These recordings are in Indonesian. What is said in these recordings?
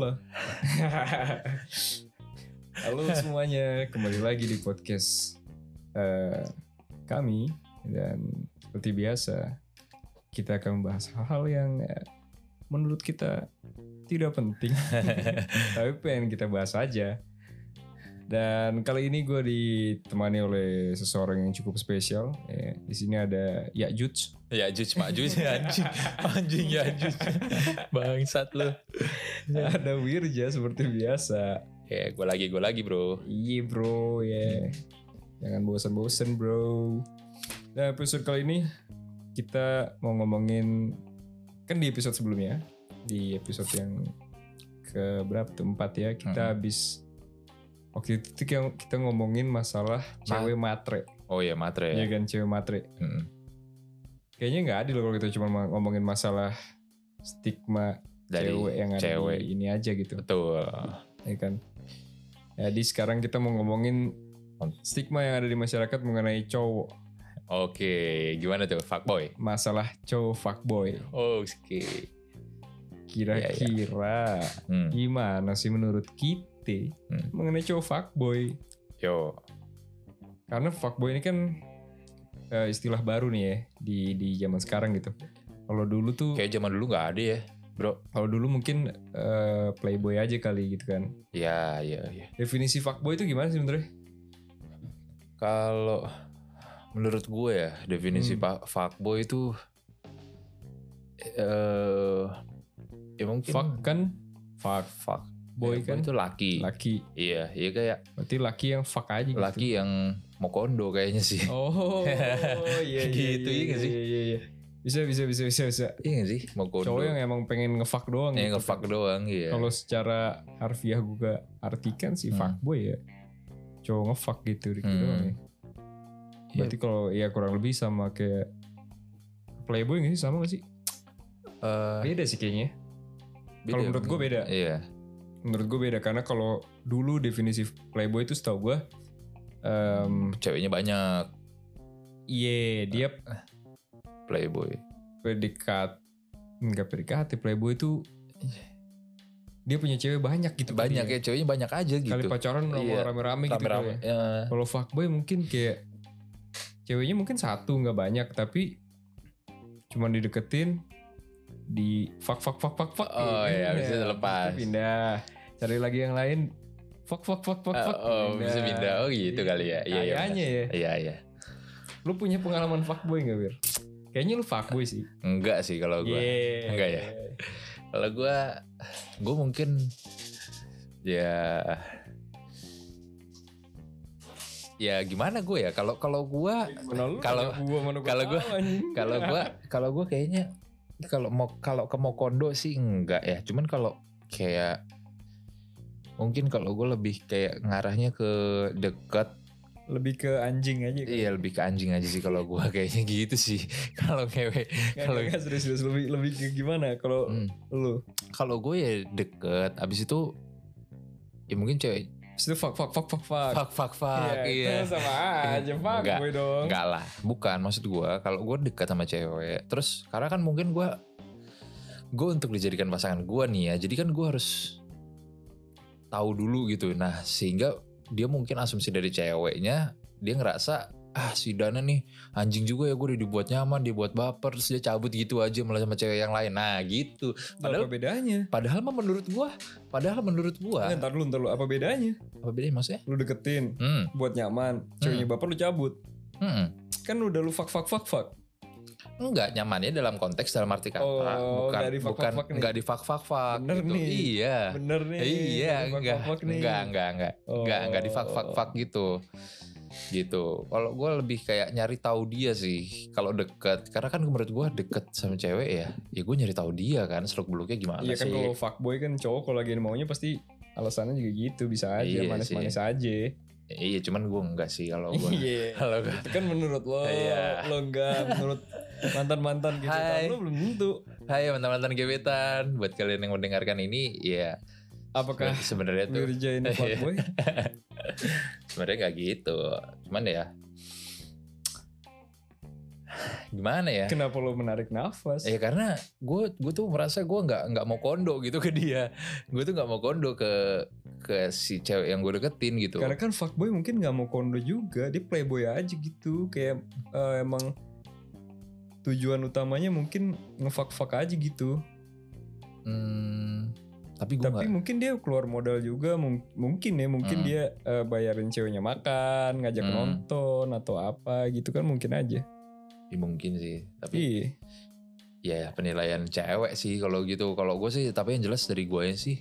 lah. Halo semuanya, kembali lagi di podcast eh, kami dan seperti biasa kita akan membahas hal-hal yang eh, menurut kita tidak penting, tapi pengen kita bahas aja. Dan kali ini gue ditemani oleh seseorang yang cukup spesial. Ya, di sini ada Yakjuj. Ya Juj Mak Juj anjing anjing ya Juj bangsat lu ada Wirja seperti biasa. ya gue lagi gue lagi bro Iya bro ya. Jangan bosen-bosen bro. Nah episode kali ini kita mau ngomongin kan di episode sebelumnya di episode yang ke berapa tuh empat ya kita Hmm. habis waktu itu kita, kita ngomongin masalah cewek matre. Oh ya matre ya. Ya kan cewek matre. Mm. kayaknya nggak adil kalau kita cuma ma- ngomongin masalah stigma dari cewek yang ada cewek. di ini aja gitu. Betul. Ya kan? Jadi sekarang kita mau ngomongin stigma yang ada di masyarakat mengenai cowok. Oke gimana tuh? Fuckboy? Masalah cowok fuckboy. Oke. Kira-kira Hmm. gimana sih menurut kita Hmm. mengenai cowok fuckboy. Yo. Karena fuckboy ini kan eh, istilah baru nih ya di di zaman sekarang gitu. Kalau dulu tuh kayak zaman dulu nggak ada ya bro. Kalau dulu mungkin eh, playboy aja kali gitu kan. Ya ya ya definisi fuckboy itu gimana sih sebenarnya? Kalau menurut gue ya definisi Hmm. fuckboy itu eh ya mungkin fuck kan? Fuck. Fuck boy kan? itu laki. Laki. Iya iya kayak berarti laki yang fuck aja gitu. laki yang mau kondo kayaknya sih. Oh iya iya Gitu, iya, iya nggak sih? iya, iya, iya. bisa bisa bisa bisa bisa. Iya gak sih? Mau kondo. Cowok yang emang pengen ngefuck doang yang gitu ngefuck kan. doang iya. Kalau secara harfiah gue artikan sih Hmm. fuckboy ya. Cowok ngefuck gitu gitu Hmm. doang ya. berarti kalau ya kurang lebih sama kayak playboy gak sih? Sama gak sih? Eh, beda sih kayaknya. Kalau menurut gue beda. iya menurut gue beda karena kalau dulu definisi playboy itu setahu gue em ceweknya banyak iya dia playboy predikat enggak predikat playboy itu dia punya cewek banyak gitu banyak ya. ya ceweknya banyak aja gitu kali pacaran Iya. rame-rame gitu ya. ya. Kalau fuckboy mungkin kayak ceweknya mungkin satu nggak banyak tapi cuman dideketin di fuck fuck fuck fuck fuck. Oh, iya, bisa lepas. pindah. Cari lagi yang lain. Fuck fuck fuck fuck Eh, fuck. oh bisa pindah. Oh gitu kali ya. Iya iya ya. Iya iya. Lu punya pengalaman fuckboy nggak wir kayaknya lu fuckboy sih. Enggak sih kalau gue Yeah. Enggak ya? kalau gue gue mungkin ya ya gimana gue ya? Kalau kalau gue Kalau- kalau gua- tahu, anjing. kalau gue kalau gue kayaknya kalau mau kalau ke mau kondo sih enggak ya cuman kalau kayak mungkin kalau gue lebih kayak ngarahnya ke dekat lebih ke anjing aja kan? iya lebih ke anjing aja sih kalau gue kayaknya gitu sih kalau Nggak, kalau nggak, serius, serius. lebih lebih ke gimana kalau Hmm. lu kalau gue ya deket abis itu ya mungkin cewek itu fuck fuck fuck fuck fuck. Fuck fuck fuck. Ya, iya. Yeah, sama iya. aja fuck enggak, gue dong. Enggak lah. Bukan maksud gue kalau gue dekat sama cewek terus karena kan mungkin gue gue untuk dijadikan pasangan gue nih ya. Jadi kan gue harus tahu dulu gitu. Nah, sehingga dia mungkin asumsi dari ceweknya dia ngerasa ah si Dana nih anjing juga ya gue udah dibuat nyaman dia buat baper terus dia cabut gitu aja malah sama cewek yang lain nah gitu Padahal apa bedanya? padahal mah menurut gue padahal menurut gue Nggak, ntar dulu, ntar dulu. Apa bedanya? apa bedanya maksudnya Lu deketin, hmm buat nyaman. Ceweknya baper lu cabut. hmm. Kan udah lu fuck fuck fuck fuck. Enggak nyamannya dalam konteks dalam arti kata Oh, bukan nggak di fuck, bukan enggak di fuck fuck fuck Bener gitu. nih. Iya. Bener nih. Iya, enggak, enggak, enggak, enggak, enggak, enggak di fuck, fuck, fuck gitu, gitu. Kalau gue lebih kayak nyari tahu dia sih, kalau deket, karena kan menurut gue deket sama cewek ya, ya gue nyari tahu dia kan, seluk beluknya gimana Iya kan sih? kalau fuckboy kan cowok kalau lagi maunya pasti alasannya juga gitu bisa aja Iya manis-manis aja. Iya, cuman gue enggak sih kalau gue. Iya. Kalau gue, Itu kan menurut lo, Iya. lo enggak menurut mantan-mantan gitu Hai. lo belum tentu. Hai mantan-mantan gebetan, buat kalian yang mendengarkan ini, ya Apakah sebenarnya tuh Wirja ini Iya. fuckboy? sebenarnya nggak gitu cuman ya gimana ya Kenapa lo menarik nafas? Ya karena gue gue tuh merasa gue nggak nggak mau kondo gitu ke dia. Gue tuh nggak mau kondo ke ke si cewek yang gue deketin gitu. Karena kan fuckboy mungkin nggak mau kondo juga, dia playboy aja gitu, kayak eh, emang tujuan utamanya mungkin ngefuck-fuck aja gitu. Hmm, tapi gue Tapi mungkin dia keluar modal juga, mung- mungkin ya, mungkin Hmm. dia eh, bayarin ceweknya makan, ngajak Hmm. nonton atau apa gitu kan mungkin aja. Ya, mungkin sih. Tapi Iya. ya penilaian cewek sih kalau gitu. Kalau gue sih tapi yang jelas dari gue sih.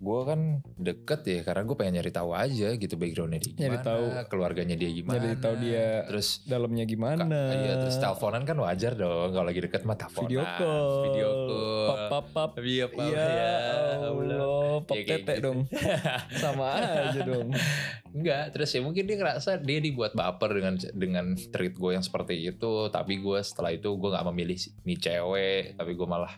Gue kan deket ya karena gue pengen nyari tahu aja gitu backgroundnya dia gimana, Nyari tahu. keluarganya dia gimana. Nyari tahu dia terus Dalamnya gimana? Iya terus teleponan kan wajar dong kalau lagi deket mah teleponan. Video call. Video call. Pap pap pap. Iya Pak. Iya, Allah, pap Ya, tete gitu. dong. Sama aja dong. Enggak, terus ya mungkin dia ngerasa dia dibuat baper dengan dengan treat gue yang seperti itu, tapi gue setelah itu gue nggak memilih nih cewek, tapi gue malah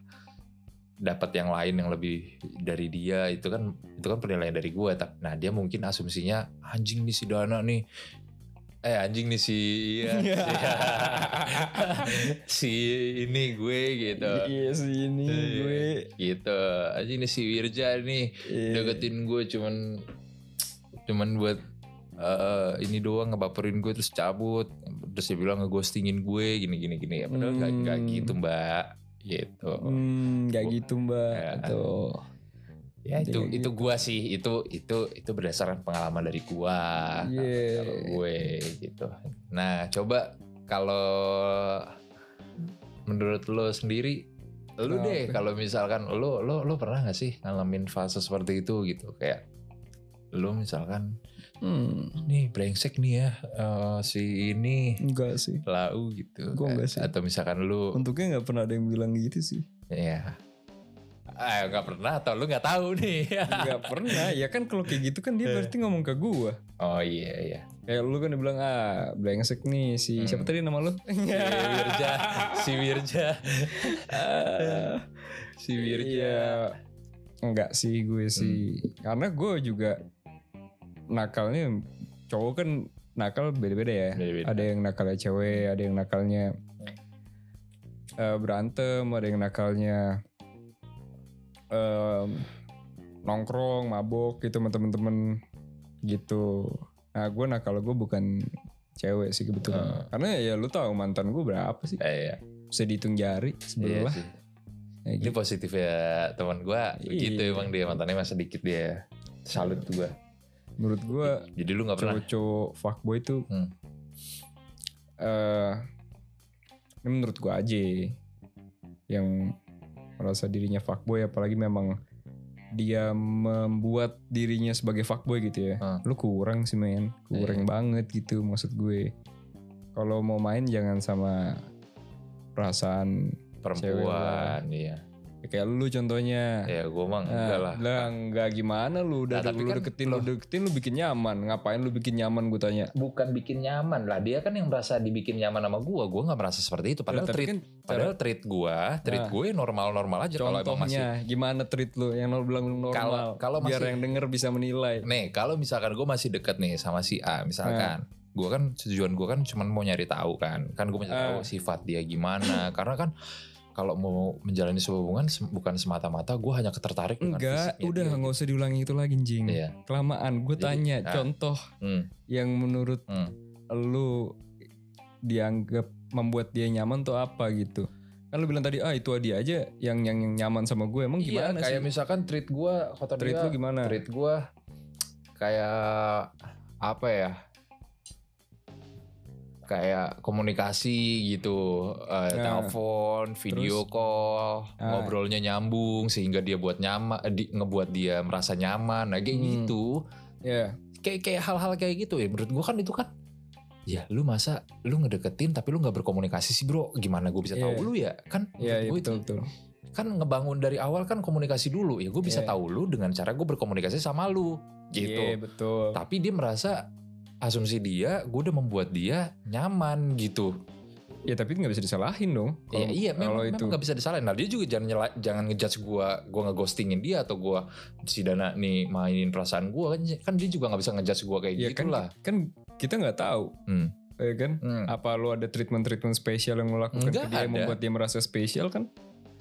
dapat yang lain yang lebih dari dia itu kan itu kan penilaian dari gue tapi nah dia mungkin asumsinya anjing nih si Dana nih eh anjing nih si iya, si, si ini gue gitu Iya sih ini Iya. gue. gitu anjing nih si Wirja nih Iya. deketin gue cuman cuman buat eh, ini doang ngebaperin gue terus cabut terus dia bilang ngeghostingin gue gini gini gini ya padahal nggak nggak Hmm. gitu mbak gitu Hmm, gak Gua- gitu mbak. Ya. Tuh. ya itu Kayak itu gue sih itu itu itu berdasarkan pengalaman dari gue Iya. kalau gue gitu nah coba kalau menurut lo sendiri lu deh kalau misalkan lo lo lo pernah gak sih ngalamin fase seperti itu gitu kayak lu misalkan Hmm, nih brengsek nih ya eh, si ini enggak sih. lau gitu Gua enggak sih. atau misalkan lu Untuknya nggak pernah ada yang bilang gitu sih. ya ah nggak pernah atau lu nggak tahu nih Nggak pernah. Ya kan kalau kayak gitu kan dia berarti ngomong ke gua. oh iya iya Kayak lu kan bilang ah brengsek nih si Hmm. siapa tadi nama lu? si Wirja si Wirja Ah, si Wirja Iya. Enggak sih gue sih. Karena gue juga nakalnya cowok kan nakal beda-beda ya. Beda-beda. Ada yang nakalnya cewek, ada yang nakalnya eh, berantem, ada yang nakalnya em, nongkrong, mabok gitu sama temen-temen gitu. Nah gue nakal gue bukan cewek sih kebetulan. Hmm. Karena ya lu tahu mantan gue berapa sih? Eh, iya. Bisa dihitung jari Iya sebelah. sih. Ya Ini gitu. positif ya teman gua begitu Iya. emang dia mantannya masih dikit dia. Salut tuh gua. Menurut gue Jadi lu nggak pernah. cowok-cowok fuckboy tuh Hmm. eh ini menurut gue aja yang merasa dirinya fuckboy apalagi memang dia membuat dirinya sebagai fuckboy gitu ya Hmm. lu kurang sih men kurang banget gitu maksud gue kalau mau main jangan sama perasaan Perempuan, iya. Ya kayak lu contohnya. Ya gua mah Nah, enggak lah. lah enggak gimana lu? Udah Nah, lu kan deketin loh. lu deketin lu bikin nyaman. Ngapain lu bikin nyaman gue tanya? Bukan bikin nyaman lah. Dia kan yang merasa dibikin nyaman sama gua. Gua nggak merasa seperti itu. Padahal Tapi treat kan padahal treat gua treat Nah. gue normal normal aja kalau emang masih Contohnya gimana treat lu? Yang lu bilang normal. Kalau- kalau biar masih- yang denger bisa menilai. nih kalau misalkan gue masih deket nih sama si A misalkan. Gua kan tujuan gua kan cuman mau nyari tahu kan. Kan gue mau nyari Ah. tahu sifat dia gimana. Karena kan kalau mau menjalani sebuah hubungan bukan semata-mata gue hanya ketertarik Enggak, udah dia. nggak usah diulangi itu lagi jing. Iya. Kelamaan. Gue tanya ah. contoh Hmm, yang menurut hmm. lu dianggap membuat dia nyaman tuh apa gitu. Kan lu bilang tadi ah itu dia aja yang yang, yang nyaman sama gue. Emang Iya, gimana kayak sih? misalkan treat gue kata Treat dia lu gimana? treat gue kayak apa ya kayak komunikasi gitu eh, Nah, telepon video call Ah. ngobrolnya nyambung sehingga dia buat nyaman eh, di- ngebuat dia merasa nyaman nah kayak Hmm. gitu Ya, kayak kayak hal-hal kayak gitu ya menurut gue kan itu kan ya lu masa lu ngedeketin tapi lu nggak berkomunikasi sih bro gimana gue bisa tahu Iya. lu ya kan iya iya, menurut gua betul itu- betul. kan ngebangun dari awal kan komunikasi dulu ya gue bisa Iya. tahu lu dengan cara gue berkomunikasi sama lu gitu Iya betul. tapi dia merasa asumsi dia gue udah membuat dia nyaman gitu Ya tapi nggak bisa disalahin dong. Iya Kalau- iya memang itu. nggak bisa disalahin nah dia juga jangan nyela- jangan ngejudge gue gue ngeghostingin dia atau gue si Dana nih mainin perasaan gue kan kan dia juga nggak bisa ngejudge gue kayak Ya gitu kan, lah kan kita nggak tahu Hmm. ya kan? Hmm. Apa lu ada treatment-treatment spesial yang lu lakukan Nggak ke dia yang ada. membuat dia merasa spesial kan?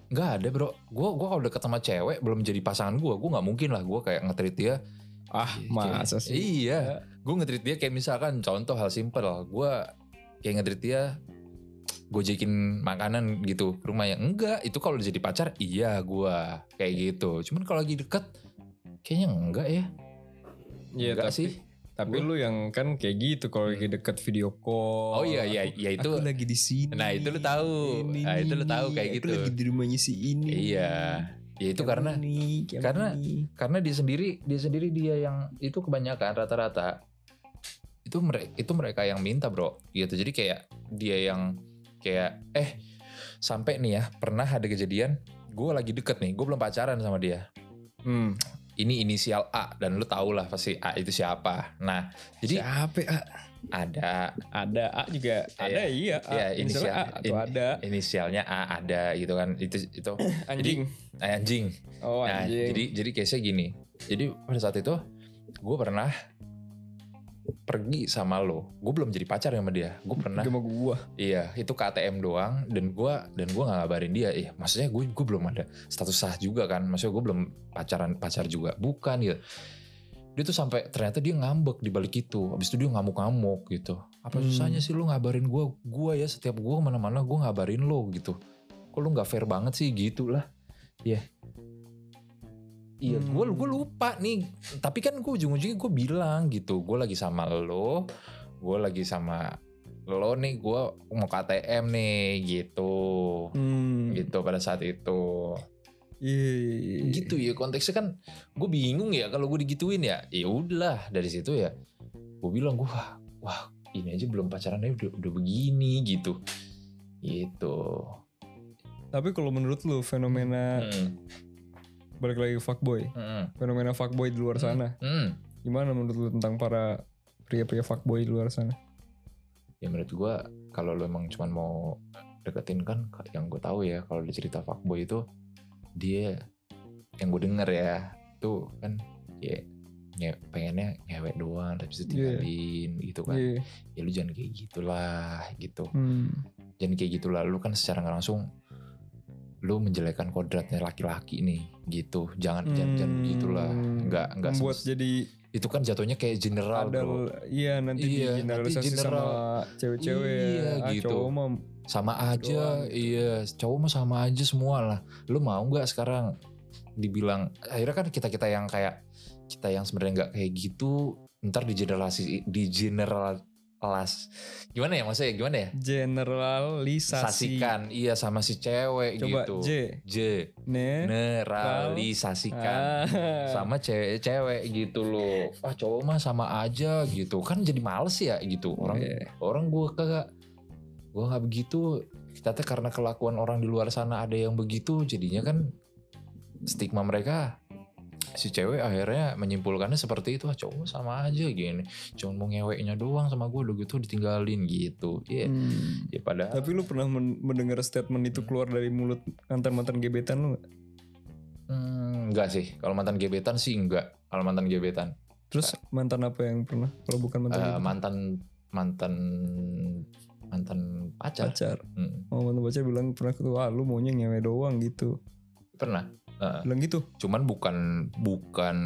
Nggak ada bro. Gue gua kalau deket sama cewek belum jadi pasangan gue, gue nggak mungkin lah gue kayak nge-treat dia. Ah, masa Kayak- sih? Iya. Gue nge-treat dia kayak misalkan contoh hal simpel. Gue kayak nge-treat dia gojekin makanan gitu ke rumah yang enggak itu kalau udah jadi pacar iya gue kayak gitu cuman kalau lagi deket kayaknya enggak ya Iya, enggak tapi, sih Tapi Gua- lu yang kan kayak gitu kalau lagi deket video call. oh iya iya iya itu Aku lagi di sini. Nah, itu lu tahu. Ini, Nah, itu lu tahu kayak aku gitu. lagi di rumahnya si ini. iya ya itu karena ini, karena- ini. karena dia sendiri dia sendiri dia yang itu kebanyakan rata-rata itu mereka itu mereka yang minta bro gitu jadi kayak dia yang kayak eh sampai nih ya pernah ada kejadian gue lagi deket nih gue belum pacaran sama dia Hmm. ini inisial A dan lu tau lah pasti A itu siapa nah jadi Siapa A? ada Ada A juga. Ada iya. A. Iya, Misalnya inisial- A atau in- ada. inisialnya A ada gitu kan itu itu Anjing. anjing oh Nah, anjing. jadi jadi case-nya gini. Jadi pada saat itu gue pernah pergi sama lo. Gue belum jadi pacar sama dia. Gue pernah. Sama gua. Iya, itu KTM doang dan gua dan gua nggak ngabarin dia. Iya, maksudnya gue gue belum ada status sah juga kan. Maksudnya gue belum pacaran pacar juga. Bukan gitu. Dia tuh sampai ternyata dia ngambek di balik itu. Habis itu dia ngamuk-ngamuk gitu. Apa Hmm. susahnya sih lu ngabarin gua? Gua ya setiap gua ke mana-mana gua ngabarin lo gitu. Kok lu nggak fair banget sih gitu lah. Iya. Iya, Hmm. gue gue lupa nih. Tapi kan gue ujung-ujungnya gue bilang gitu. Gue lagi sama lo, gue lagi sama lo nih. Gue mau KTM nih gitu, Hmm. gitu pada saat itu. Iya, iya, iya. Gitu ya konteksnya kan. Gue bingung ya kalau gue digituin ya. Ya udah dari situ ya. Gue bilang gue wah, wah ini aja belum pacaran aja udah udah begini gitu. Gitu. Tapi kalau menurut lu fenomena Hmm, balik lagi ke fuckboy, hmm, fenomena fuckboy di luar sana, hmm. gimana menurut lu tentang para pria-pria fuckboy di luar sana? ya menurut gue kalau lo emang cuman mau deketin kan yang gue tahu ya kalau di cerita fuckboy itu dia yang gue denger ya tuh kan ya nge- pengennya ngewek doang tapi itu Iya. tinggalin gitu kan Iya. ya lu jangan kayak gitulah gitu Hmm. jangan kayak gitulah lu kan secara nggak langsung lu menjelekan kodratnya laki-laki nih gitu jangan jangan jangan Hmm. begitulah nggak nggak semes- jadi itu kan jatuhnya kayak general ada bro iya nanti Iya, di generalisasi nanti sama general. cewek-cewek Iya, ah, gitu. cowok mah sama aja doang gitu. iya cowok mah sama aja semua lah lu mau nggak sekarang dibilang akhirnya kan kita kita yang kayak kita yang sebenarnya nggak kayak gitu ntar di generasi di general las gimana ya maksudnya? Gimana ya? Generalisasi. Sasikan. Iya sama si cewek coba gitu. J. J. Ne generalisasikan ah. sama cewek-cewek gitu loh. Ah cowok mah sama aja gitu. Kan jadi males ya gitu. Orang Iya. orang gue kagak gue nggak begitu. Kita teh karena kelakuan orang di luar sana ada yang begitu jadinya kan stigma mereka si cewek akhirnya menyimpulkannya seperti itu ah cowok sama aja gini cuma mau ngeweknya doang sama gue udah gitu ditinggalin gitu ya Hmm. ya padahal Tapi lu pernah men- mendengar statement itu keluar dari mulut mantan-mantan gebetan lu gak? Hmm, enggak sih kalau mantan gebetan sih enggak kalau mantan gebetan Terus mantan apa yang pernah? Kalau bukan mantan gebetan? mantan mantan mantan pacar pacar. Hmm, Oh mantan pacar bilang pernah ke ah lu maunya ngewe doang gitu. pernah Eh, Bilang gitu. cuman bukan bukan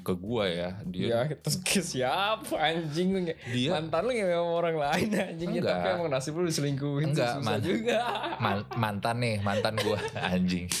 ke gua ya dia Ya terus ke siapa anjing lu dia Mantan lu ngewe sama orang lain anjing ya Enggak. tapi emang nasib lu diselingkuhin Enggak, susah man- juga. man- mantan nih mantan gua anjing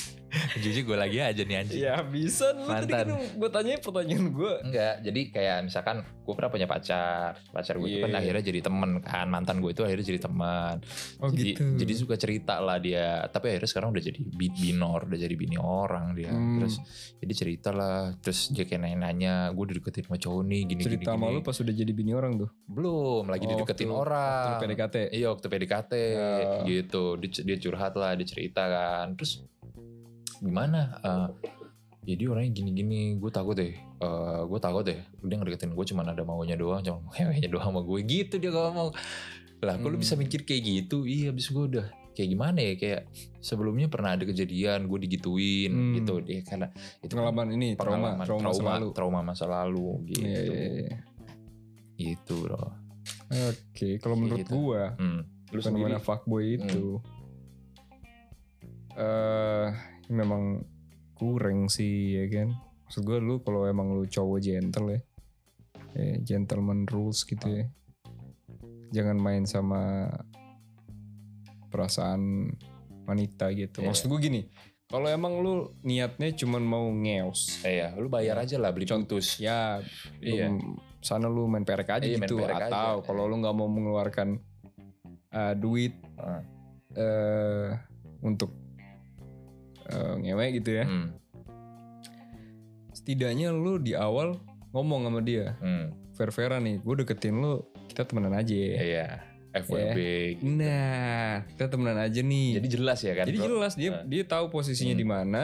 jujur gue lagi aja nih anjing ya bisa lu tadi kan Mantan. gue tanya pertanyaan gue. Enggak, jadi kayak misalkan gue pernah punya pacar, pacar gue itu kan Iya. akhirnya jadi temen kan, mantan gue itu akhirnya jadi teman. Oh jadi, gitu. jadi suka cerita lah dia, tapi akhirnya sekarang udah jadi bi- binor, udah jadi bini orang dia. Hmm. Terus jadi cerita lah, terus dia kayak nanya-nanya, gue udah deketin sama cowok nih, gini cerita gini, sama gini. lu pas udah jadi bini orang tuh. Belum, lagi Oh, dideketin waktu- orang. Waktu PDKT. Iya waktu PDKT Ya. gitu dia, dia curhat lah dia cerita kan terus gimana? Eh, jadi orangnya gini-gini gue takut deh. Eh, gue takut deh. Dia ngedeketin gue cuman ada maunya doang cuma maunya doang sama gue gitu dia ngomong. Lah kok lu bisa Hmm. mikir kayak gitu? Iya abis gue udah kayak gimana ya? Kayak sebelumnya pernah ada kejadian gue digituin Hmm. gitu. Dia karena itu kan Pengalaman ini trauma, pengalaman trauma, masa lalu. trauma masa lalu gitu. Iya, iya, iya. gitu bro Oke, kalau Kayak menurut gitu. gua Hmm. Lu sendiri? fenomena fuckboy itu? Eh memang kurang sih ya kan. Maksud gua lu kalau emang lu cowok gentle ya. ya gentleman rules gitu ya. Jangan main sama perasaan wanita gitu. Iya. Maksud gua gini, kalau emang lu niatnya cuman mau ngeos, Eh, ya, lu bayar aja lah beli putus. ya Iya. lu sana lu main perek aja Iya, gitu perek atau kalau lu nggak mau mengeluarkan uh, duit Ah. eh untuk eh, ngewe gitu ya Hmm. setidaknya lu di awal ngomong sama dia Hmm. fair-fairan nih gue deketin lu kita temenan aja ya Iya. FWB. gitu. nah kita temenan aja nih Jadi jelas ya kan? Jadi bro? jelas dia Nah. dia tahu posisinya Hmm. di mana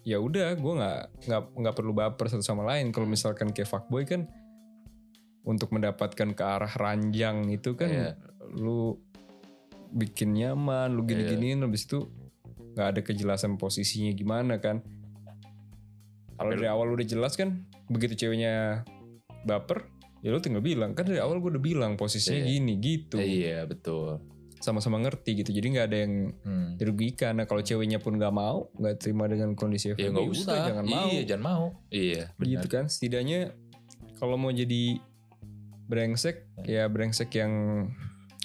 ya udah gue nggak nggak nggak perlu baper satu sama lain kalau misalkan kayak fuckboy kan untuk mendapatkan ke arah ranjang itu kan Iya. lu bikin nyaman lu gini-giniin habis itu nggak ada kejelasan posisinya gimana kan kalau dari awal udah jelas kan begitu ceweknya baper ya lu tinggal bilang kan dari awal gue udah bilang posisinya Iya. gini gitu Iya, betul. sama-sama ngerti gitu jadi nggak ada yang Hmm. dirugikan. Nah kalau ceweknya pun nggak mau, nggak terima dengan kondisi Ya FWB, nggak udah usah. jangan mau. Iya, jangan mau. Iya, benar. gitu kan. Setidaknya kalau mau jadi brengsek, ya brengsek yang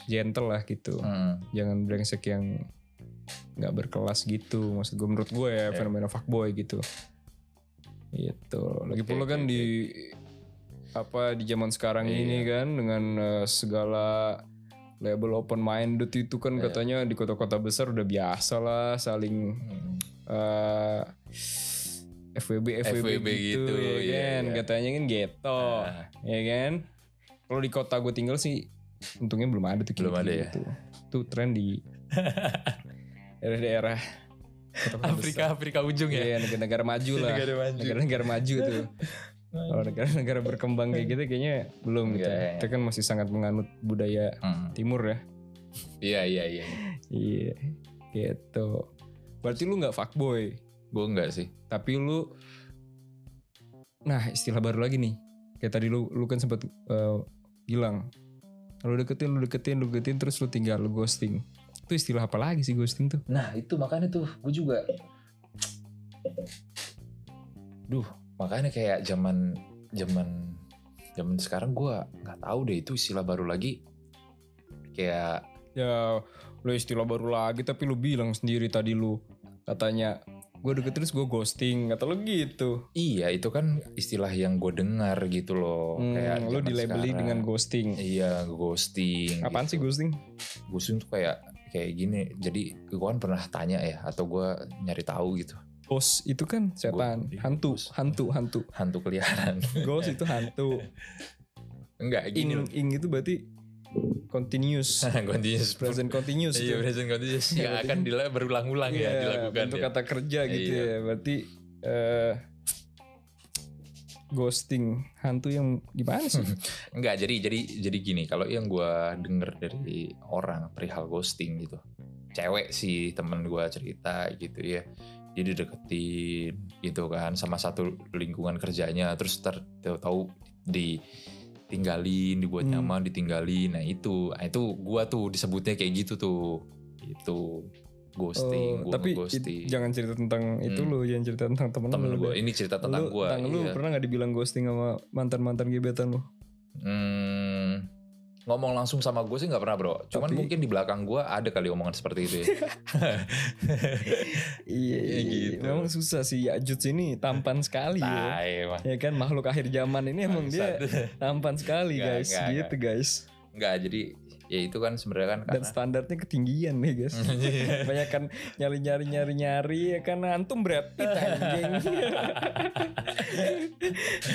gentle lah gitu. Hmm. Jangan brengsek yang nggak berkelas gitu. Maksud gue menurut gue ya Ya. fenomena fuckboy gitu. Gitu. Lagi pula oke, kan oke. di apa di zaman sekarang Iya. ini kan dengan eh, segala label open minded itu kan Iya. katanya di kota-kota besar udah biasa lah saling Hmm. eh FWB FWB, FWB gitu, gitu, ya iya, kan iya. katanya kan gitu Nah, ya kan kalau di kota gue tinggal sih untungnya belum ada tuh Belum ada ya? gitu. tuh tren di daerah-daerah Afrika, Afrika ujung besar. ya. Iya, negara-negara maju lah Negara maju. negara-negara maju tuh kalau negara-negara berkembang kayak gitu kayaknya belum gitu Enggak, ya. kita kan masih sangat menganut budaya Hmm. timur ya Iya, iya, iya. iya gitu berarti lu nggak fuckboy Gue enggak sih. tapi lu nah istilah baru lagi nih kayak tadi lu lu kan sempat eh, bilang lu deketin lu deketin lu deketin terus lu tinggal lu ghosting itu istilah apa lagi sih ghosting tuh Nah, itu makanya tuh gue juga Duh, makanya kayak zaman zaman zaman sekarang gue nggak tahu deh itu istilah baru lagi. Kayak ya lu istilah baru lagi tapi lu bilang sendiri tadi lu katanya gue deket terus gue ghosting kata lu gitu iya itu kan istilah yang gue dengar gitu loh. Hmm, kayak zaman dilabeli sekarang. dengan ghosting Iya, ghosting. apaan sih gitu. ghosting Ghosting tuh kayak kayak gini. Jadi gue kan pernah tanya ya atau gue nyari tahu gitu. ghost itu kan setan hantu hantu hantu Hantu keliaran. ghost itu hantu Enggak gini. ing ing itu berarti continuous continuous present continuous Iya present continuous berarti- akan dila- berulang-ulang ya Iya, dilakukan bentuk ya. kata kerja gitu Iya. ya berarti eh ghosting hantu yang gimana sih? Enggak jadi jadi jadi gini kalau yang gue denger dari orang perihal ghosting gitu cewek sih temen gue cerita gitu ya dia dideketin gitu kan sama satu lingkungan kerjanya terus ter tahu ditinggalin dibuat Hmm. nyaman ditinggalin. Nah itu nah itu gue tuh disebutnya kayak gitu tuh itu ghosting Oh, gua tapi nge-ghosting. it- jangan cerita tentang itu Hmm. lu jangan cerita tentang temen, temen lu deh. ini cerita tentang lu, gue tentang lu pernah gak dibilang ghosting sama mantan mantan gebetan lu Hmm, ngomong langsung sama gue sih nggak pernah bro. Cuman Tapi- mungkin di belakang gue ada kali omongan seperti itu ya. iya Iya, gitu. memang susah sih Yajud ini tampan sekali ya Tai emang. ya kan makhluk akhir zaman ini emang dia tampan sekali guys nggak, gitu guys Nggak, jadi ya itu kan sebenarnya kan dan karena standarnya ketinggian nih guys banyak kan nyari nyari nyari nyari ya kan antum anjing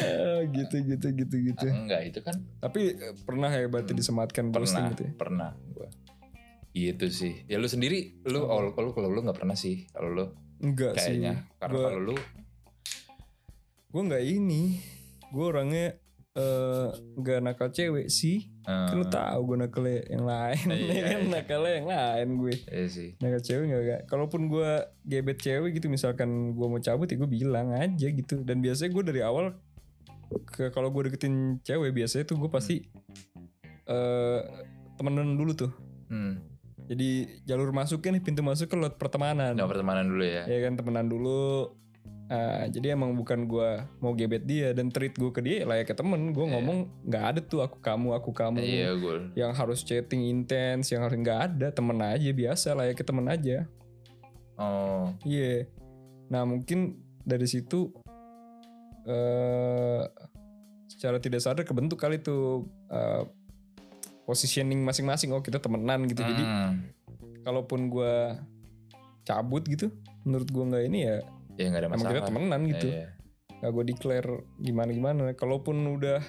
Ah, gitu gitu gitu gitu enggak itu kan tapi eh, pernah ya berarti Hmm. disematkan pernah gitu ya pernah gue. Itu sih. Ya lu sendiri lu Oh. kalau kalau lu nggak pernah sih kalau lu enggak kayaknya sih karena Gua- kalau lu gue nggak ini gue orangnya eh nggak nakal cewek sih eh, kan lu tahu gue nakal yang lain Iya, ya kan iya. nakalnya yang lain gue iya sih. nakal cewek nggak nggak kalaupun gue gebet cewek gitu misalkan gue mau cabut ya gue bilang aja gitu dan biasanya gue dari awal ke kalau gue deketin cewek biasanya tuh gue pasti eh temenan dulu tuh. Hmm. Jadi jalur masuknya nih pintu masuk ke lewat pertemanan. Nah, pertemanan dulu ya. Ya kan temenan dulu. Ah, jadi emang bukan gua mau gebet dia dan treat gue ke dia layaknya temen. Gue Iya. ngomong nggak ada tuh aku kamu aku kamu. Iya, gue. Yang harus chatting intens, yang harus nggak ada temen aja biasa layaknya temen aja. Oh, Iya. Nah mungkin dari situ eh secara tidak sadar kebentuk kali tuh eh, positioning masing-masing. Oh kita temenan gitu. Jadi hmm. kalaupun gua cabut gitu, menurut gua nggak ini ya ya nggak ada emang masalah. kita temenan gitu. Iya. Gak gue declare gimana-gimana. Kalaupun udah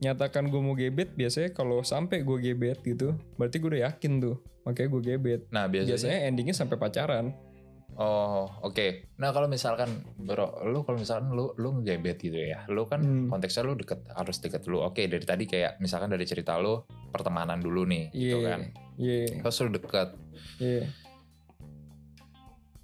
nyatakan gue mau gebet, biasanya kalau sampai gue gebet gitu, berarti gue udah yakin tuh. Makanya gue gebet. Nah, biasanya, Biasanya endingnya sampai pacaran. Oh, oke. Nah, kalau misalkan bro, lu kalau misalkan lu lu ngegebet gitu ya. Lu kan Hmm. konteksnya lu deket harus deket dulu. Oke, dari tadi kayak misalkan dari cerita lu pertemanan dulu nih gitu Iya, kan. iya, Terus lu deket. iya.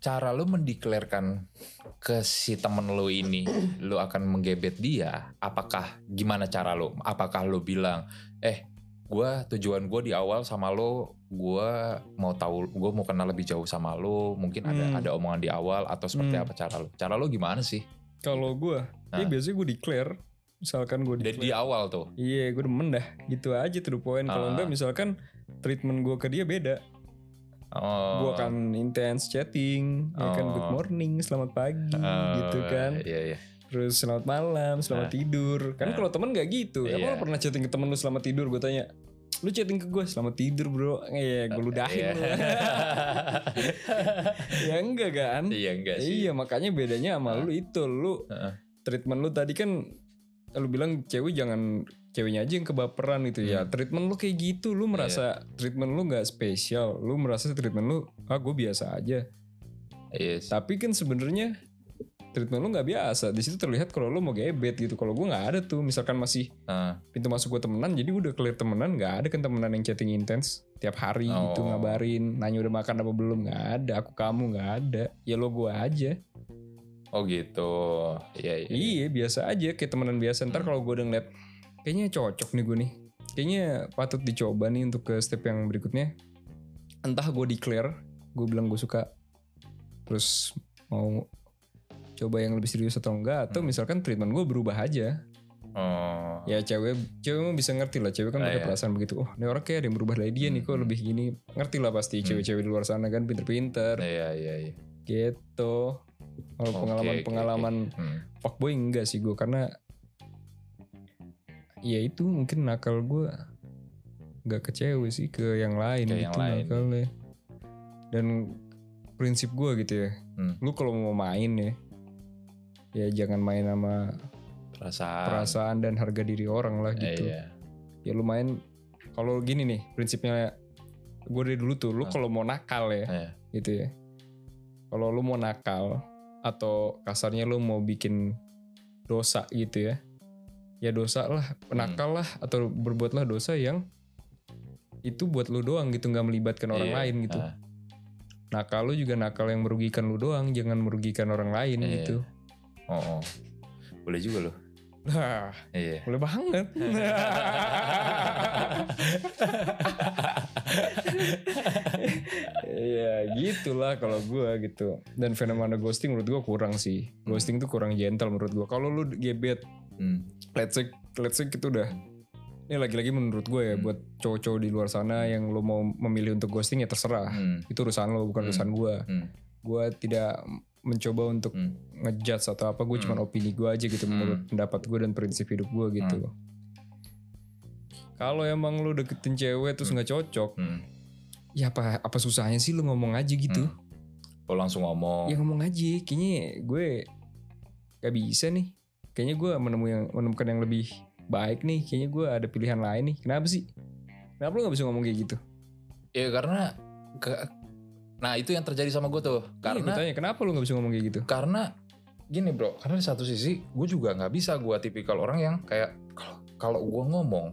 Cara lu mendeklarkan ke si temen lu ini, lu akan menggebet dia. Apakah gimana cara lu? Apakah lu bilang, eh, gua tujuan gue di awal sama lo, gua mau tahu, gue mau kenal lebih jauh sama lo. Mungkin ada Hmm. ada omongan di awal atau seperti Hmm. apa cara lu? Cara lu gimana sih? Kalau gue, ya Nah. biasanya gue declare. Misalkan gue Dari di declare. awal tuh. Iya, gue demen dah. Gitu aja tuh the point. Ah. Kalau enggak misalkan treatment gue ke dia beda. Oh. Gue akan intens chatting, ya kan Oh. good morning, selamat pagi, Oh, gitu kan. Iya, iya. Terus selamat malam, selamat Nah. tidur. Kan Nah. kalau temen gak gitu. Emang Iya. lo pernah chatting ke temen lu selamat tidur? Gue tanya. Lu chatting ke gue selamat tidur bro. Iya, gue ludahin Iya. lu. ya enggak kan? Iya enggak sih. Iya, makanya bedanya sama Nah. lu itu. Lu Heeh. treatment lu tadi kan lu bilang cewek jangan ceweknya aja yang kebaperan gitu ya. Hmm. Treatment lu kayak gitu, lu merasa treatment lu nggak spesial. Lu merasa treatment lu ah gue biasa aja. Iya. sih. Tapi kan sebenarnya treatment lu nggak biasa. Di situ terlihat kalau lu mau gebet gitu. Kalau gue nggak ada tuh, misalkan masih Heeh. pintu masuk gue temenan, jadi udah clear temenan, nggak ada kan temenan yang chatting intens tiap hari gitu Oh. ngabarin, nanya udah makan apa belum, nggak ada. Aku kamu nggak ada. Ya lo gue aja. Oh gitu. Iya, iya. Iya biasa aja kayak temenan biasa. Ntar Hmm. kalau gue udah ngeliat, kayaknya cocok nih gue nih. Kayaknya patut dicoba nih untuk ke step yang berikutnya. Entah gue declare, gue bilang gue suka, terus mau coba yang lebih serius atau enggak, atau Hmm. misalkan treatment gue berubah aja. Oh. Ya cewek, cewek mah bisa ngerti lah. Cewek kan Ah, iya. perasaan begitu. Oh, ini orang kayak ada yang berubah dari dia nih, kok Hmm. lebih gini. Ngerti lah pasti Hmm. cewek-cewek di luar sana kan pinter-pinter. Iya, iya, iya. Gitu. Kalau pengalaman-pengalaman Hmm. fuckboy enggak sih gue karena ya itu mungkin nakal gue nggak ke cewek sih ke yang lain Ke gitu yang lain. nakalnya dan prinsip gue gitu ya Hmm. lu kalau mau main ya ya jangan main sama Perasaan. perasaan dan harga diri orang lah Eh, gitu Iya. ya lu main kalau gini nih prinsipnya gue dari dulu tuh lu kalau mau nakal ya Iya. gitu ya kalau lu mau nakal atau kasarnya lu mau bikin dosa gitu ya ya dosa lah nakal lah atau berbuatlah dosa yang itu buat lu doang gitu nggak melibatkan orang Iya. lain gitu Ah. nakal lu juga nakal yang merugikan lu doang jangan merugikan orang lain Iya. gitu Oh, oh. Boleh juga loh. Nah, Iya. boleh banget. Iya gitulah kalau gue gitu. Dan fenomena ghosting menurut gue kurang sih. Ghosting tuh kurang gentle menurut gue. Kalau lu gebet, Hmm. let's say, let's say gitu udah. Ini lagi-lagi menurut gue ya Hmm. buat cowok-cowok di luar sana yang lo mau memilih untuk ghosting ya terserah. Hmm. Itu urusan lo bukan Hmm. urusan gue. Hmm. Gue tidak mencoba untuk Hmm. ngejudge atau apa. Gue Hmm. cuma opini gue aja gitu menurut Hmm. pendapat gue dan prinsip hidup gue gitu. Kalau emang lu deketin cewek terus Hmm. nggak cocok, Hmm. Ya apa apa susahnya sih lu ngomong aja gitu? Hmm. Lo langsung ngomong. Ya ngomong aja. Kayaknya gue gak bisa nih. Kayaknya gue menemu yang menemukan yang lebih baik nih. Kayaknya gue ada pilihan lain nih. Kenapa sih? Kenapa lu gak bisa ngomong kayak gitu? Ya karena ke- Nah itu yang terjadi sama gue tuh. Iya, Karena gue tanya kenapa lu gak bisa ngomong kayak gitu? karena gini bro, karena di satu sisi gue juga nggak bisa gue tipikal orang yang kayak kalau kalau gue ngomong,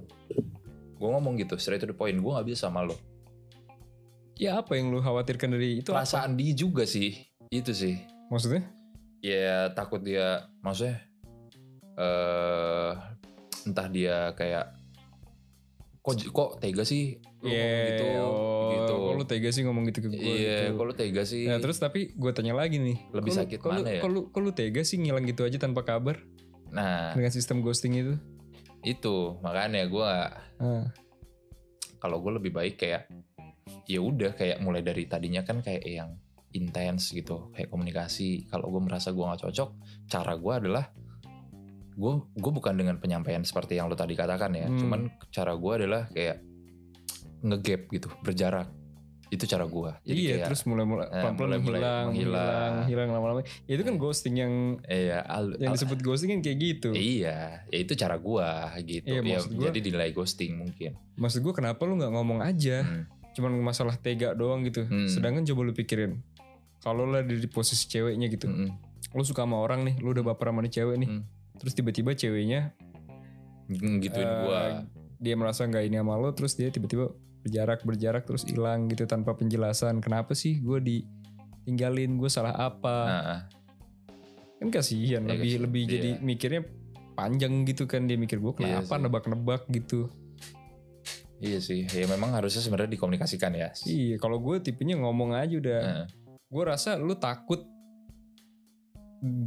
gue ngomong gitu straight to the point, gue nggak bisa sama lo. Ya apa yang lu khawatirkan dari itu? apa? Perasaan dia juga sih, itu sih. Maksudnya? Ya takut dia, maksudnya eh entah dia kayak kok kok tega sih lu Iya, ngomong gitu oh, gitu kok lu tega sih ngomong gitu ke gue iya gitu. kok lu tega sih Nah terus tapi gue tanya lagi nih Lebih kok lu- sakit kok lu- mana ya? Kok lu, kok lu tega sih ngilang gitu aja tanpa kabar nah Dengan sistem ghosting itu itu makanya gue ah. kalau gue lebih baik kayak ya udah kayak mulai dari tadinya kan kayak yang intens gitu kayak komunikasi kalau gue merasa gue nggak cocok cara gue adalah gue gue bukan dengan penyampaian seperti yang lo tadi katakan ya Hmm. cuman cara gue adalah kayak ngegap gitu berjarak itu cara gue jadi iya kayak terus mulai-mulai eh, pelan-pelan mulai-mulai menghilang, menghilang. menghilang, menghilang lama-lama. Ya, itu kan ghosting yang iya al- yang al- disebut ghosting kan kayak gitu. iya ya itu cara gue gitu Iya, ya gua- jadi dinilai ghosting mungkin Maksud gue kenapa lu nggak ngomong aja? Hmm. Cuman masalah tega doang gitu. Hmm. Sedangkan coba lu pikirin. Kalau lu ada di posisi ceweknya gitu. Mm-mm. Lu suka sama orang nih, lu udah baper sama nih cewek nih. Hmm. Terus tiba-tiba ceweknya gituin eh, gue dia merasa nggak ini sama lo terus dia tiba-tiba berjarak berjarak terus hilang gitu tanpa penjelasan kenapa sih gue ditinggalin gue salah apa Nah, kan kasihan Iya, lebih kasihan. lebih Iya. jadi mikirnya panjang gitu kan dia mikir gue Iya kenapa nebak-nebak gitu iya sih ya memang harusnya sebenarnya dikomunikasikan ya iya kalau gue tipenya ngomong aja udah Nah, gue rasa lu takut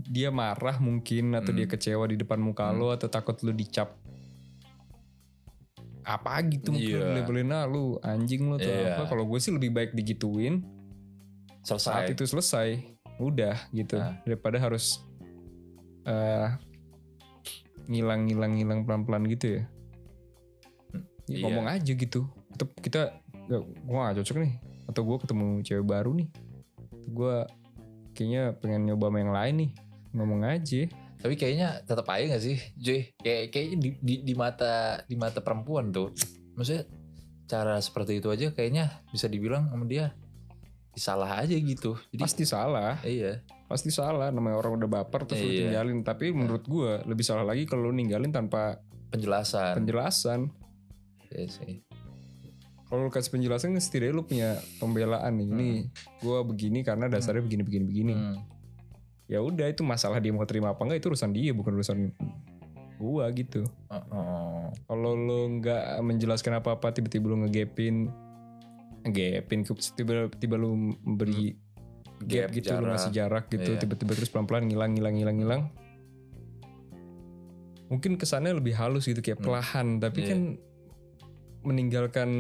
dia marah mungkin atau Hmm. dia kecewa di depan muka Hmm. lo atau takut lu dicap apa gitu mungkin Iya. labelin ah lu anjing lo atau Iya. apa kalau gue sih lebih baik digituin saat selesai itu selesai udah gitu Nah. daripada harus eh ngilang ngilang ngilang pelan pelan gitu ya Ya, iya. ngomong aja gitu. Kita kita ya, gue gak cocok nih. Atau gue ketemu cewek baru nih. Gue kayaknya pengen nyoba sama yang lain nih. Ngomong aja. Tapi kayaknya tetap aja gak sih Joy? Kayak kayaknya di, di, di mata di mata perempuan tuh. Maksudnya cara seperti itu aja kayaknya bisa dibilang sama dia salah aja gitu. Jadi pasti salah. Iya. Pasti salah. Namanya orang udah baper terus lu Iya. tinggalin tapi menurut gue lebih salah lagi kalau lu ninggalin tanpa penjelasan. penjelasan Iya sih kalau lu kasih penjelasan setidaknya lu punya pembelaan nih ini gue begini karena dasarnya begini begini begini Hmm. ya udah itu masalah dia mau terima apa enggak itu urusan dia bukan urusan gua gitu Oh, oh. kalau lu nggak menjelaskan apa apa tiba-tiba lu ngegapin ngegapin tiba-tiba lu memberi gap, gitu lu ngasih jarak gitu Iya. tiba-tiba terus pelan-pelan ngilang ngilang ngilang ngilang mungkin kesannya lebih halus gitu kayak Hmm. pelahan tapi Iya. kan meninggalkan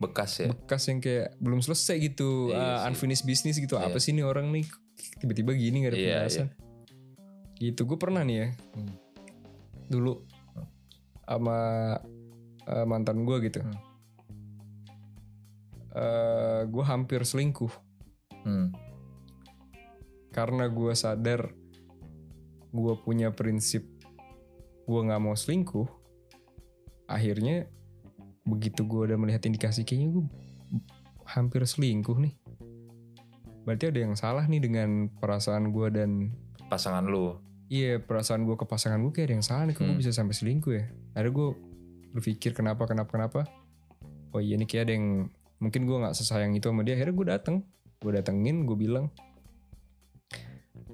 bekas ya? bekas yang kayak belum selesai gitu. Iya uh, unfinished business gitu. Iya. apa sih nih orang nih? Tiba-tiba gini gak ada Iya, penjelasan. gitu. Gue pernah nih ya. Hmm. dulu. Sama uh, mantan gue gitu. Hmm. gue hampir selingkuh. Hmm. karena gue sadar gue punya prinsip gue nggak mau selingkuh akhirnya begitu gue udah melihat indikasi kayaknya gue hampir selingkuh nih. Berarti ada yang salah nih dengan perasaan gue dan pasangan lu? Iya perasaan gue ke pasangan gue kayak ada yang salah nih kok gue Hmm. bisa sampai selingkuh ya? Akhirnya gue berpikir kenapa kenapa kenapa? Oh iya nih kayak ada yang mungkin gue nggak sesayang itu sama dia akhirnya gue dateng. Gue datengin gue bilang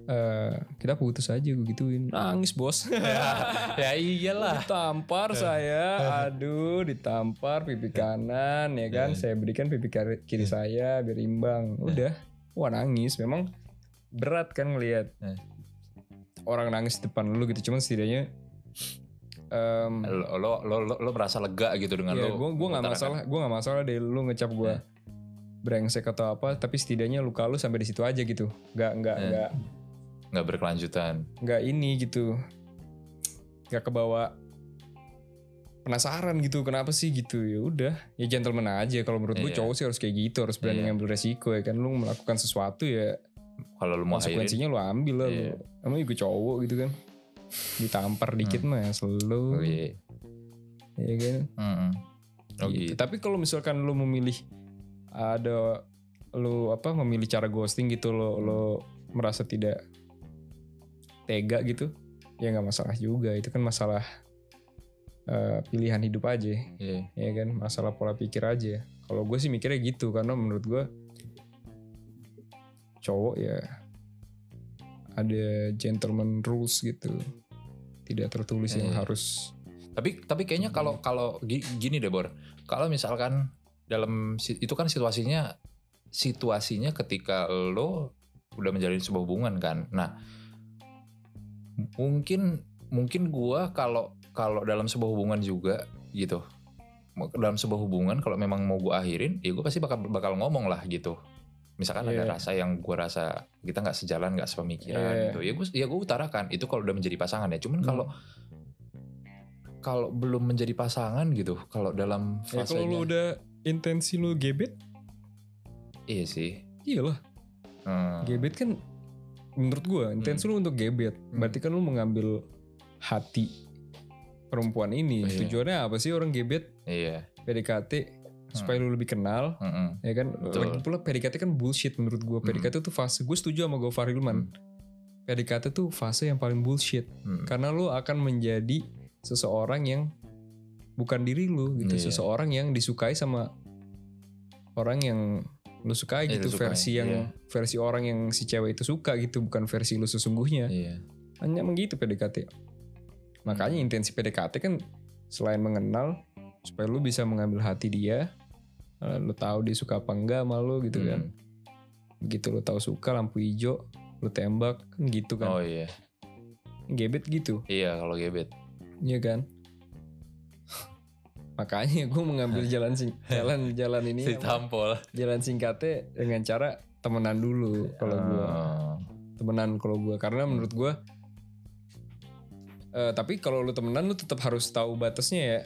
eh kita putus aja gue gituin. Nangis bos. Ya iyalah. Ditampar saya. Aduh ditampar pipi kanan ya kan? Eh. saya berikan pipi kiri, kiri saya biar imbang. Udah. Wah nangis. Memang berat kan ngelihat orang nangis di depan lu gitu. Cuman setidaknya em, lo, lo lo lo lo merasa lega gitu dengan ya lo gue gue nggak masalah gue nggak masalah deh lu ngecap gue. Brengsek atau apa tapi setidaknya luka lu sampai di situ aja gitu nggak nggak Eh. nggak nggak berkelanjutan nggak ini gitu nggak kebawa penasaran gitu kenapa sih gitu ya udah ya gentleman aja kalau menurut gue Iya. cowok sih harus kayak gitu harus berani Iya. ngambil resiko ya kan lu melakukan sesuatu ya kalau lu mau konsekuensinya lu ambil lah Iya. lu emang juga cowok gitu kan ditampar dikit mah ya selalu oh, iya. ya kan Mm-mm. oh gitu. gitu tapi kalau misalkan lu memilih ada lu apa memilih cara ghosting gitu lo lo merasa tidak tega gitu ya nggak masalah juga itu kan masalah eh, pilihan hidup aja Iya. ya kan masalah pola pikir aja kalau gue sih mikirnya gitu karena menurut gue cowok ya ada gentleman rules gitu tidak tertulis yang Iya. harus Tapi tapi kayaknya kalau kalau gi- gini deh Bor. Kalau misalkan dalam itu kan situasinya situasinya ketika lo udah menjalin sebuah hubungan kan. Nah, mungkin mungkin gua kalau kalau dalam sebuah hubungan juga gitu. Dalam sebuah hubungan kalau memang mau gua akhirin, ya gue pasti bakal bakal ngomong lah gitu. Misalkan ada Iya. rasa yang gua rasa kita nggak sejalan, nggak sepemikiran Iya. gitu. Ya gue ya gue utarakan itu kalau udah menjadi pasangan ya. Cuman Hmm. kalau kalau belum menjadi pasangan gitu, kalau dalam Ya fase kalau lu udah intensi lu gebet, iya sih. iyalah. Hmm. Gebet kan menurut gua intensi lu untuk gebet. Hmm. Berarti kan lu mengambil hati perempuan ini. Oh, iya. Tujuannya apa sih orang gebet Iya. PDKT supaya lu lebih kenal Mm-mm. ya kan Betul. lagi pula PDKT kan bullshit menurut gua Hmm. PDKT tuh fase gue setuju sama Gofar Hilman PDKT tuh fase yang paling bullshit Mm. karena lu akan menjadi seseorang yang bukan diri lu gitu Iya. seseorang yang disukai sama orang yang lu sukai Iya, gitu lu sukai, versi yang iya. versi orang yang si cewek itu suka gitu bukan versi lu sesungguhnya Iya. hanya begitu PDKT makanya Hmm. intensi PDKT kan selain mengenal supaya lu bisa mengambil hati dia eh, lu tahu dia suka apa enggak sama lu gitu Hmm. kan begitu lu tahu suka lampu hijau lu tembak kan gitu kan Oh iya. gebet gitu Iya kalau gebet. Iya kan makanya gue mengambil jalan sing jalan jalan ini apa, Ditampol. jalan singkatnya dengan cara temenan dulu kalau gue Oh. temenan kalau gue karena menurut gue eh, tapi kalau lu temenan lu tetap harus tahu batasnya ya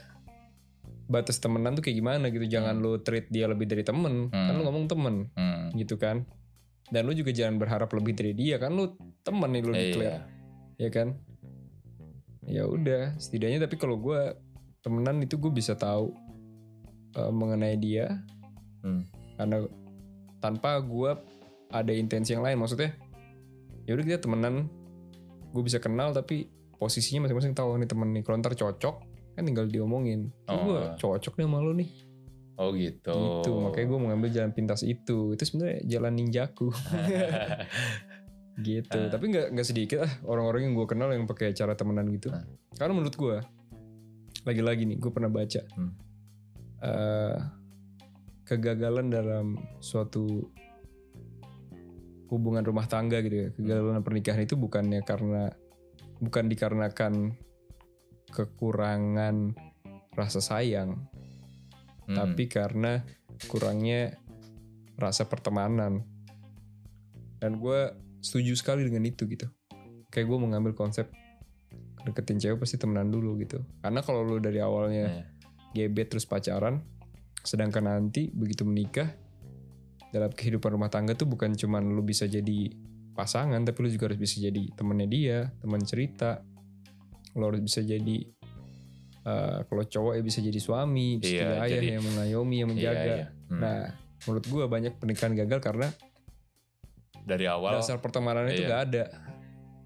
batas temenan tuh kayak gimana gitu jangan Hmm. lu treat dia lebih dari temen kan Hmm. lu ngomong temen Hmm. gitu kan dan lu juga jangan berharap lebih dari dia kan lu temen nih lu Iya. declare ya kan ya udah setidaknya tapi kalau gue temenan itu gue bisa tahu eh, mengenai dia Hmm. karena tanpa gue ada intensi yang lain maksudnya ya udah kita temenan gue bisa kenal tapi posisinya masing-masing tahu nih temen nih kalau ntar cocok kan tinggal diomongin oh. gue cocok nih sama lu nih Oh gitu. gitu makanya gue mengambil jalan pintas itu itu sebenarnya jalan ninjaku gitu Ah. tapi nggak nggak sedikit ah orang-orang yang gue kenal yang pakai cara temenan gitu Ah. karena menurut gue lagi-lagi nih gue pernah baca. Hmm. eh, kegagalan dalam suatu hubungan rumah tangga gitu ya. Kegagalan pernikahan itu bukannya karena bukan dikarenakan kekurangan rasa sayang Hmm. tapi karena kurangnya rasa pertemanan. Dan gue setuju sekali dengan itu gitu. Kayak gue mengambil konsep deketin cewek pasti temenan dulu gitu karena kalau lu dari awalnya Iya. gebet terus pacaran sedangkan nanti begitu menikah dalam kehidupan rumah tangga tuh bukan cuman lu bisa jadi pasangan tapi lu juga harus bisa jadi temennya dia teman cerita lu harus bisa jadi eh, kalau cowok ya bisa jadi suami bisa Iya, jadi ayah jadi- yang mengayomi yang menjaga Iya, iya. Hmm. nah menurut gua banyak pernikahan gagal karena dari awal. dasar pertemanan itu iya. gak ada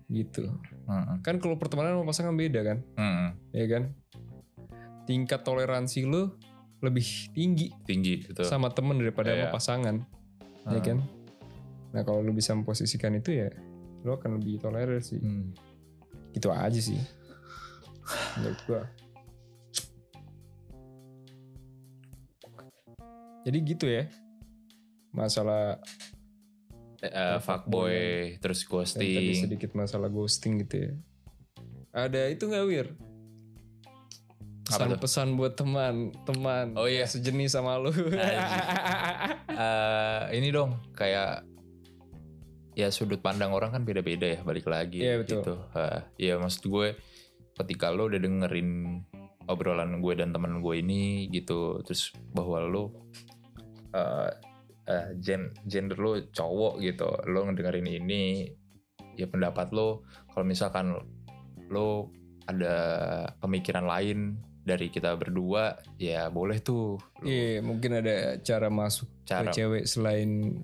gitu Hmm. kan kalau pertemanan sama pasangan beda kan Hmm. ya kan tingkat toleransi lu lebih tinggi Tinggi gitu. sama temen daripada sama Iya. pasangan ya kan nah kalau lu bisa memposisikan itu ya lu akan lebih toleran sih Hmm. gitu aja sih menurut gua jadi gitu ya masalah Eh, fuckboy terus yang tadi ghosting. sedikit masalah ghosting gitu ya ada itu nggak wir pesan-pesan buat teman teman Oh, iya. sejenis sama lu Eh, ini dong kayak ya sudut pandang orang kan beda-beda ya balik lagi Iya, betul. gitu. Eh, ya maksud gue ketika lo udah dengerin obrolan gue dan temen gue ini gitu terus bahwa lo eh eh, gen gender lo cowok gitu lo ngedengerin ini ya pendapat lo kalau misalkan lo ada pemikiran lain dari kita berdua ya boleh tuh Iya, mungkin ada cara masuk cara ke cewek selain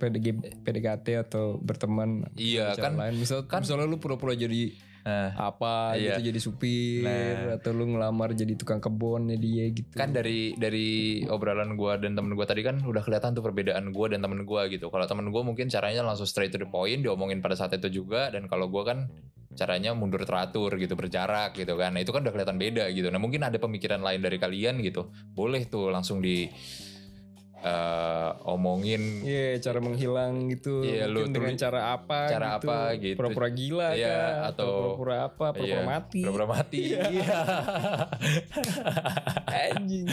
PDG, PDKT atau berteman. Iya, kan- lain. Misal, kan- misalnya lu pura-pura jadi eh, apa Iya. gitu, jadi supir Nah. atau lu ngelamar jadi tukang kebunnya dia gitu. kan dari dari obrolan gua dan temen gua tadi kan udah kelihatan tuh perbedaan gua dan temen gua gitu kalau temen gua mungkin caranya langsung straight to the point diomongin pada saat itu juga dan kalau gua kan caranya mundur teratur gitu berjarak gitu kan nah itu kan udah kelihatan beda gitu nah mungkin ada pemikiran lain dari kalian gitu boleh tuh langsung di eh, omongin Iya, cara menghilang gitu. Iya, lu dengan cara apa cara gitu. apa gitu. Pura-pura gila Iya, kah? atau- pura-pura apa? Pura-pura Iya, mati. pura-pura mati iya Anjing.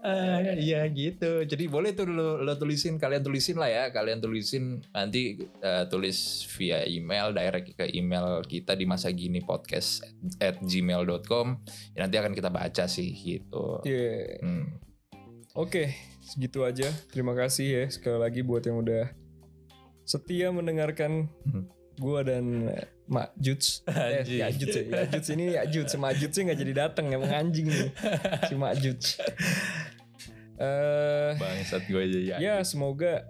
Ah, iya gitu. Jadi boleh tuh lo, lo tulisin, kalian tulisin lah ya. Kalian tulisin nanti eh, tulis via email, direct ke email kita di masa gini podcast at gmail.com. Ya, nanti akan kita baca sih gitu. Iya. Hmm. Oke, segitu aja. Terima kasih ya sekali lagi buat yang udah setia mendengarkan Hmm. gua dan eh, Mak Juts. Eh, ya Juts ya. Ya Juts ini ya Juts. Mak Juts nggak jadi datang emang anjing nih. Si Mak Juts. Eh, Bangsat gue aja ya. ya semoga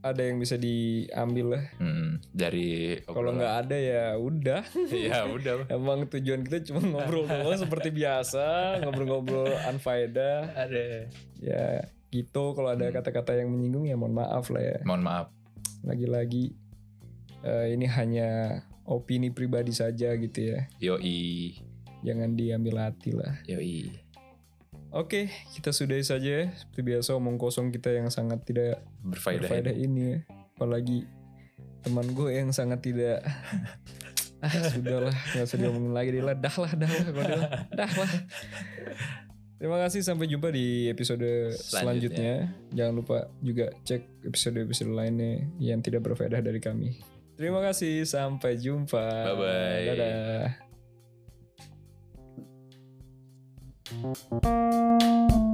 ada yang bisa diambil lah. Hmm, dari Kalau nggak ada ya udah. ya udah. Emang tujuan kita cuma ngobrol doang seperti biasa, ngobrol-ngobrol unfaedah. Ada. Ya gitu kalau ada Hmm. kata-kata yang menyinggung ya mohon maaf lah ya. Mohon maaf. Lagi-lagi eh, ini hanya opini pribadi saja gitu ya. Yoi. Jangan diambil hati lah. Yoi. Oke, kita sudahi saja ya. Seperti biasa omong kosong kita yang sangat tidak Berfaedah. berfaedah ini ya. Apalagi teman gue yang sangat tidak ah sudahlah nggak usah diomongin lagi dia lah dah lah dah lah dia lah, dah lah terima kasih sampai jumpa di episode selanjutnya. jangan lupa juga cek episode-episode lainnya yang tidak berfaedah dari kami terima kasih sampai jumpa Bye-bye. dadah Thank you.